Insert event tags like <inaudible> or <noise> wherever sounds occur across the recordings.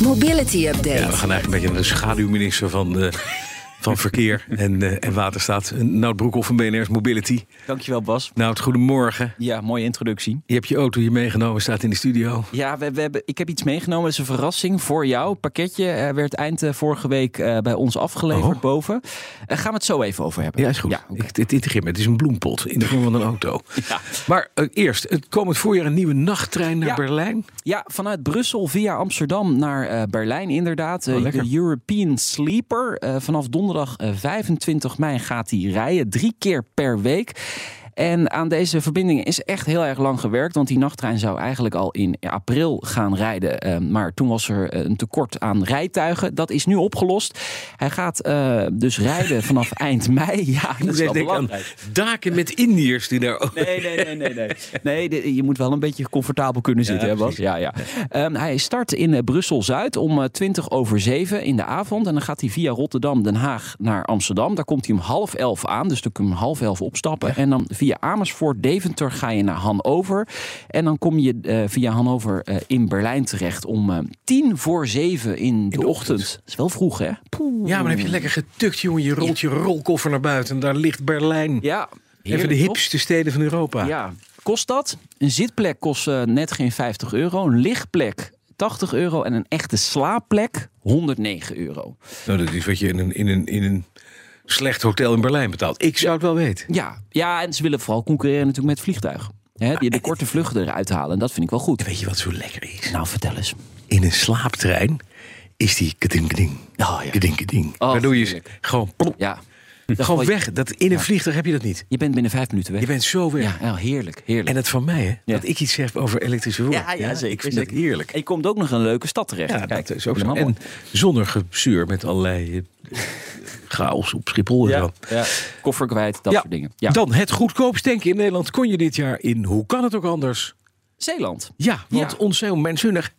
Mobility Update. Ja, we gaan eigenlijk een beetje naar de schaduwminister van, de, van Verkeer en, eh, en Waterstaat. Nout Broekhoff van BNR's Mobility. Dankjewel Bas. Nout, goedemorgen. Ja, mooie introductie. Je hebt je auto hier meegenomen, staat in de studio. Ja, we, we hebben, ik heb iets meegenomen. Dat is een verrassing voor jou. Het pakketje eh, werd eind eh, vorige week eh, bij ons afgeleverd Oh. boven. Gaan we het zo even over hebben. Ja, is goed. Ja. Ik, het me. Het is een bloempot in de vorm van een auto. <laughs> Ja. Maar eerst, het komend voorjaar een nieuwe nachttrein naar Ja. Berlijn. Ja, vanuit Brussel via Amsterdam naar Berlijn inderdaad. Oh, de European Sleeper. Vanaf donderdag eh, 25 mei gaat die rijden. Drie keer per week. En aan deze verbindingen is echt heel erg lang gewerkt. Want die nachttrein zou eigenlijk al in april gaan rijden. Eh, maar toen was er eh, een tekort aan rijtuigen. Dat is nu opgelost. Hij gaat eh, dus rijden vanaf <laughs> eind mei. Ja, dat is wel belangrijk. daken met Indiërs die daar ook... Nee, nee, nee, nee. Nee, nee de- je moet wel een beetje comfortabel kunnen zitten, Ja, hè, Bas? Ja, ja. Ehm, hij start in eh, Brussel-Zuid om eh, 20 over 7 in de avond. En dan gaat hij via Rotterdam, Den Haag naar Amsterdam. Daar komt hij om half elf aan, dus dan kun je om half elf opstappen. En dan via Amersfoort, Deventer ga je naar Hannover. En dan kom je eh, via Hannover eh, in Berlijn terecht om eh, tien voor zeven in de, de ochtend. ochtend. Dat is wel vroeg, hè? Poeh. Ja, maar dan heb je lekker getukt, jongen. Je rolt je rolkoffer naar buiten en daar ligt Berlijn. Ja, Even de hipste steden van Europa. Ja, kost dat? Een zitplek kost eh, net geen 50 euro. Een lichtplek 80 euro. En een echte slaapplek 109 euro. Nou, dat is wat je in een, in, een, in een slecht hotel in Berlijn betaalt. Ik zou het wel weten. Ja, ja en ze willen vooral concurreren natuurlijk met vliegtuigen. Hè, die de korte vluchten eruit halen. En dat vind ik wel goed. Weet je wat zo lekker is? Nou, vertel eens. In een slaaptrein is die keding-keding. Oh, ja. Keding-keding. Oh, Waardoor je heerlijk. gewoon, plop, Ja, <laughs> gewoon weg. Dat, in een vliegtuig heb je dat niet. je bent binnen vijf minuten weg. Je bent zo weg. Ja, heerlijk, heerlijk. En het van mij, hè? Ja. Dat ik iets zeg over elektrische woorden. Ja, ja, zeker, Ik vind zeker. dat heerlijk. En je komt ook nog een leuke stad terecht. Ja, Kijk, dat is ook zo. En zonder gezuur met allerlei eh, chaos op Schiphol en zo. ja, ja, koffer kwijt, dat Ja. soort dingen. Ja. Dan het goedkoopst tanken in Nederland kon je dit jaar in. Hoe kan het ook anders? Zeeland. Ja, want Ja. onzuinnig.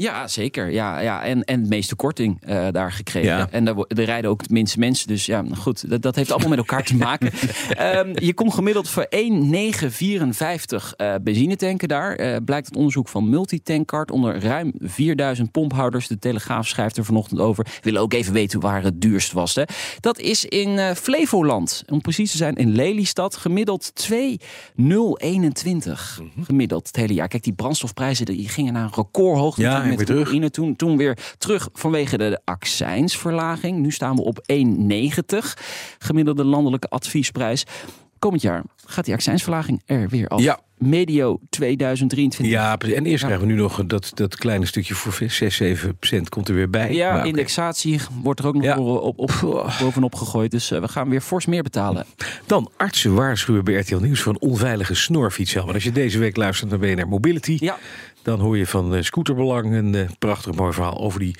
Ja, zeker. Ja, ja. En, en het meeste korting eh, daar gekregen. Ja. En daar, er rijden ook het minste mensen. Dus ja, goed, dat, dat heeft allemaal met elkaar te maken. <laughs> Ehm, je kon gemiddeld voor 1,954 eh benzine tanken daar. Eh, blijkt het onderzoek van Multitankcard onder ruim 4000 pomphouders. De Telegraaf schrijft er vanochtend over. We willen ook even weten waar het duurst was. Hè. Dat is in eh, Flevoland. Om precies te zijn in Lelystad. Gemiddeld 2,021. Gemiddeld het hele jaar. Kijk, die brandstofprijzen die gingen naar een recordhoogte. Ja, met weer terug. Oekraïne. Toen, toen weer terug vanwege de accijnsverlaging. Nu staan we op 1,90 gemiddelde landelijke adviesprijs. Komend jaar gaat die accijnsverlaging er weer af. Ja. Medio 2023. Ja, en eerst krijgen we nu nog dat, dat kleine stukje voor 6, 7 procent komt er weer bij. Ja, Maar indexatie wordt er ook nog Ja. op, op, bovenop gegooid. Dus eh, we gaan weer fors meer betalen. Dan artsen waarschuwen bij RTL Nieuws voor een onveilige snorfietshelm. Want als je deze week luistert naar BNR Mobility... Ja. dan hoor je van eh, Scooterbelang een eh, prachtig mooi verhaal... over die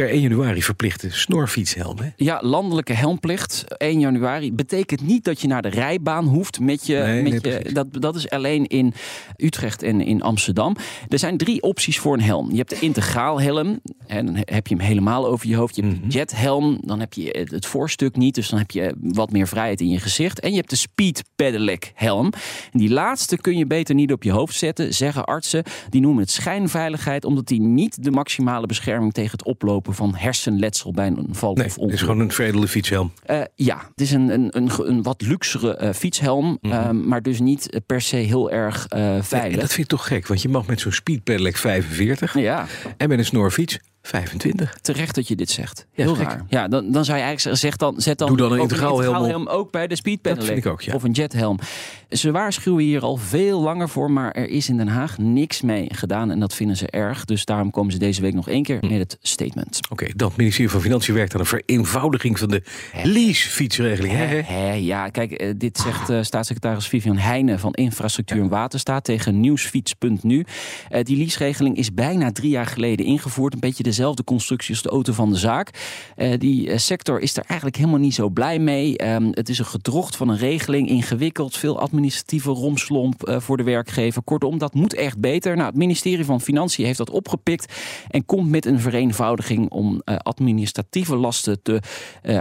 per 1 januari verplichte snorfietshelm. Hè? Ja, landelijke helmplicht 1 januari betekent niet dat je naar de rijbaan hoeft met je. Nee, met nee, je precies. dat, dat is alleen in Utrecht en in Amsterdam. Er zijn drie opties voor een helm. Je hebt de integraal helm. En dan heb je hem helemaal over je hoofd. Je hebt Mhm. de jethelm. Dan heb je het voorstuk niet. Dus dan heb je wat meer vrijheid in je gezicht. En je hebt de speed pedelec helm. En die laatste kun je beter niet op je hoofd zetten, zeggen artsen. Die noemen het schijnveiligheid, omdat die niet de maximale bescherming tegen het oplopen van hersenletsel bij een val Nee, of het ongeluk. is gewoon een veredelde fietshelm. Eh, ja, het is een, een, een, een wat luxere eh, fietshelm, eh, maar dus niet per se heel erg Mhm. Nee, veilig. dat vind ik toch gek, want je mag met zo'n speed pedelec 45... Ja, en met een snorfiets 25. Terecht dat je dit zegt. Heel raar. Ja, dan, dan zou je eigenlijk zeggen, zeg dan, zet dan, Doe dan een integraalhelm op. ook bij de Dat speedpedaling. vind ik ook, ja. Of een jethelm. Ze waarschuwen hier al veel langer voor, maar er is in Den Haag niks mee gedaan. En dat vinden ze erg. Dus daarom komen ze deze week nog één keer met het statement. Oké, dat ministerie van Financiën werkt aan een vereenvoudiging van de leasefietsregeling. Hè, hè? Hè, ja, kijk, eh, dit zegt eh, staatssecretaris Vivian Heijnen van Infrastructuur en Waterstaat tegen Nieuwsfiets.nu. Eh, die leaseregeling is bijna drie jaar geleden ingevoerd. Een beetje dezelfde constructie als de auto van de zaak. Eh, die eh, sector is er eigenlijk helemaal niet zo blij mee. Ehm, het is een gedrocht van een regeling, ingewikkeld, veel administratieve romslomp eh, voor de werkgever. Kortom, dat moet echt beter. Nou, het ministerie van Financiën heeft dat opgepikt en komt met een vereenvoudiging om administratieve lasten te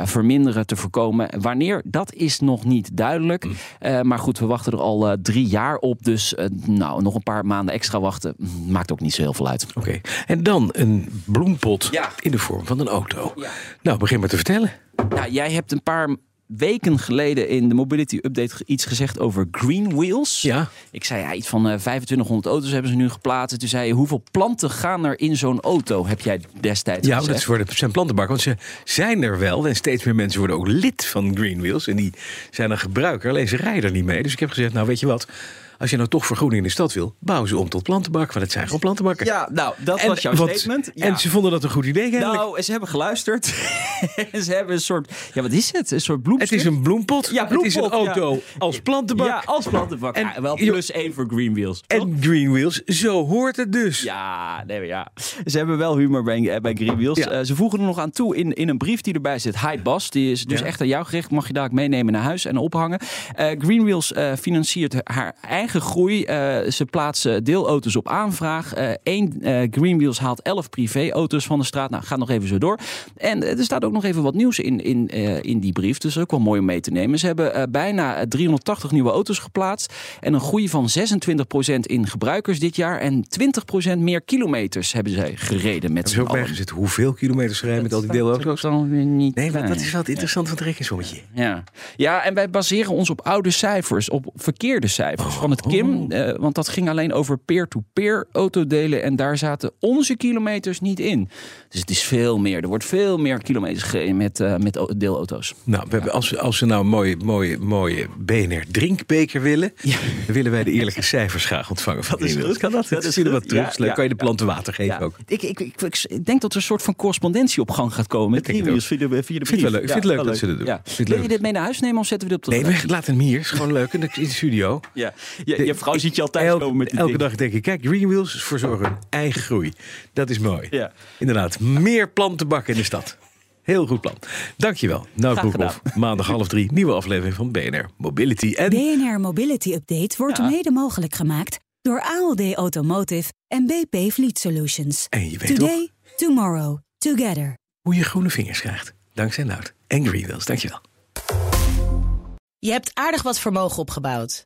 verminderen, te voorkomen. Wanneer, dat is nog niet duidelijk. Eh, maar goed, we wachten er al drie jaar op. Dus nou, nog een paar maanden extra wachten mm, maakt ook niet zo heel veel uit. Oké, en dan een bloempot Ja. in de vorm van een auto. Ja. Nou, begin maar te vertellen. Nou, jij hebt een paar weken geleden in de Mobility Update iets gezegd over green wheels. Ja. Ik zei ja, iets van eh 2500 auto's hebben ze nu geplaatst. Toen zei je, hoeveel planten gaan er in zo'n auto? Heb jij destijds Ja, gezegd? dat is voor de, zijn plantenbakken. Want ze zijn er wel. En steeds meer mensen worden ook lid van Greenwheels. En die zijn een gebruiker. Alleen ze rijden er niet mee. Dus ik heb gezegd, nou weet je wat. Als je nou toch vergroening in de stad wil, bouw ze om tot plantenbak. Want het zijn gewoon plantenbakken. Ja, nou, dat was jouw want- statement. Ja. En ze vonden dat een goed idee eigenlijk. Nou, ze hebben geluisterd. <laughs> Ze hebben een soort, ja, wat is het? Een soort bloemstuk. het is een bloempot. Ja, het is een bloempot, auto ja. als plantenbak. Ja, als plantenbak. En- Ja, wel plus één voor green wheels. toch? En Greenwheels, zo hoort het dus. Ja, nee, ja. Ze hebben wel humor bij, eh, bij Green Wheels. Eh, ze voegen er nog aan toe in, in een brief die erbij zit. Hi Bas, die is dus echt aan jou gericht. Mag je daar ook meenemen naar huis en ophangen. Eh Green Wheels financiert haar eigen groei. Eh, ze plaatsen deelauto's op aanvraag. Eén eh Green Wheels haalt 11 privéauto's van de straat. Nou, gaat nog even zo door. En eh, er staat ook nog even wat nieuws in, in, eh, in die brief. Dus ook wel mooi om mee te nemen. Ze hebben eh, bijna eh, 380 nieuwe auto's geplaatst. En een groei van 26% in gebruikers dit jaar. En 20% meer kilometers hebben zij gereden met z'n ook allen. bijgezet hoeveel kilometers rijden met al die deelauto's? Dan weer niet Nee, want dat is wel het interessante van het rekensommetje. Ja. ja, en wij baseren ons op oude cijfers, op verkeerde cijfers van het KIM. eh, want dat ging alleen over peer-to-peer autodelen en daar zaten onze kilometers niet in. Dus het is veel meer. Er wordt veel meer kilometers gereden met, eh, met au- deelauto's. Nou, we hebben, als, we- als we nou een mooie, mooie, mooie BNR drinkbeker willen, dan willen wij de eerlijke cijfers graag ontvangen. Van Dat is goed. Kan dat? Dat is er goed. wat terug? Ja, kan je de planten water geven ook? ik, ik, ik, denk dat er een soort van correspondentie op gang gaat komen. Met Greenwheels via de, via de vind het leuk. Vind het leuk dat ze dat doen. Wil je dit mee naar huis nemen of zetten we dit op de Nee, laten hem hier. is gewoon leuk in de, in de studio. Ja. Je, je vrouw ziet je altijd komen met dit elke ding. dag denk ik, kijk, Greenwheels verzorgen eigen groei. Dat is mooi. Ja. Inderdaad, meer plantenbakken in de stad. Heel goed plan. Dankjewel. Nou, Broekhoff. Maandag half drie, nieuwe aflevering van BNR Mobility. En BNR Mobility Update wordt Ja. mede mogelijk gemaakt door ALD Automotive en BP Fleet Solutions. En je weet ook Today, tomorrow, together. hoe je groene vingers krijgt. Dankzij Nout en Greenwheels. Dankjewel. Je hebt aardig wat vermogen opgebouwd.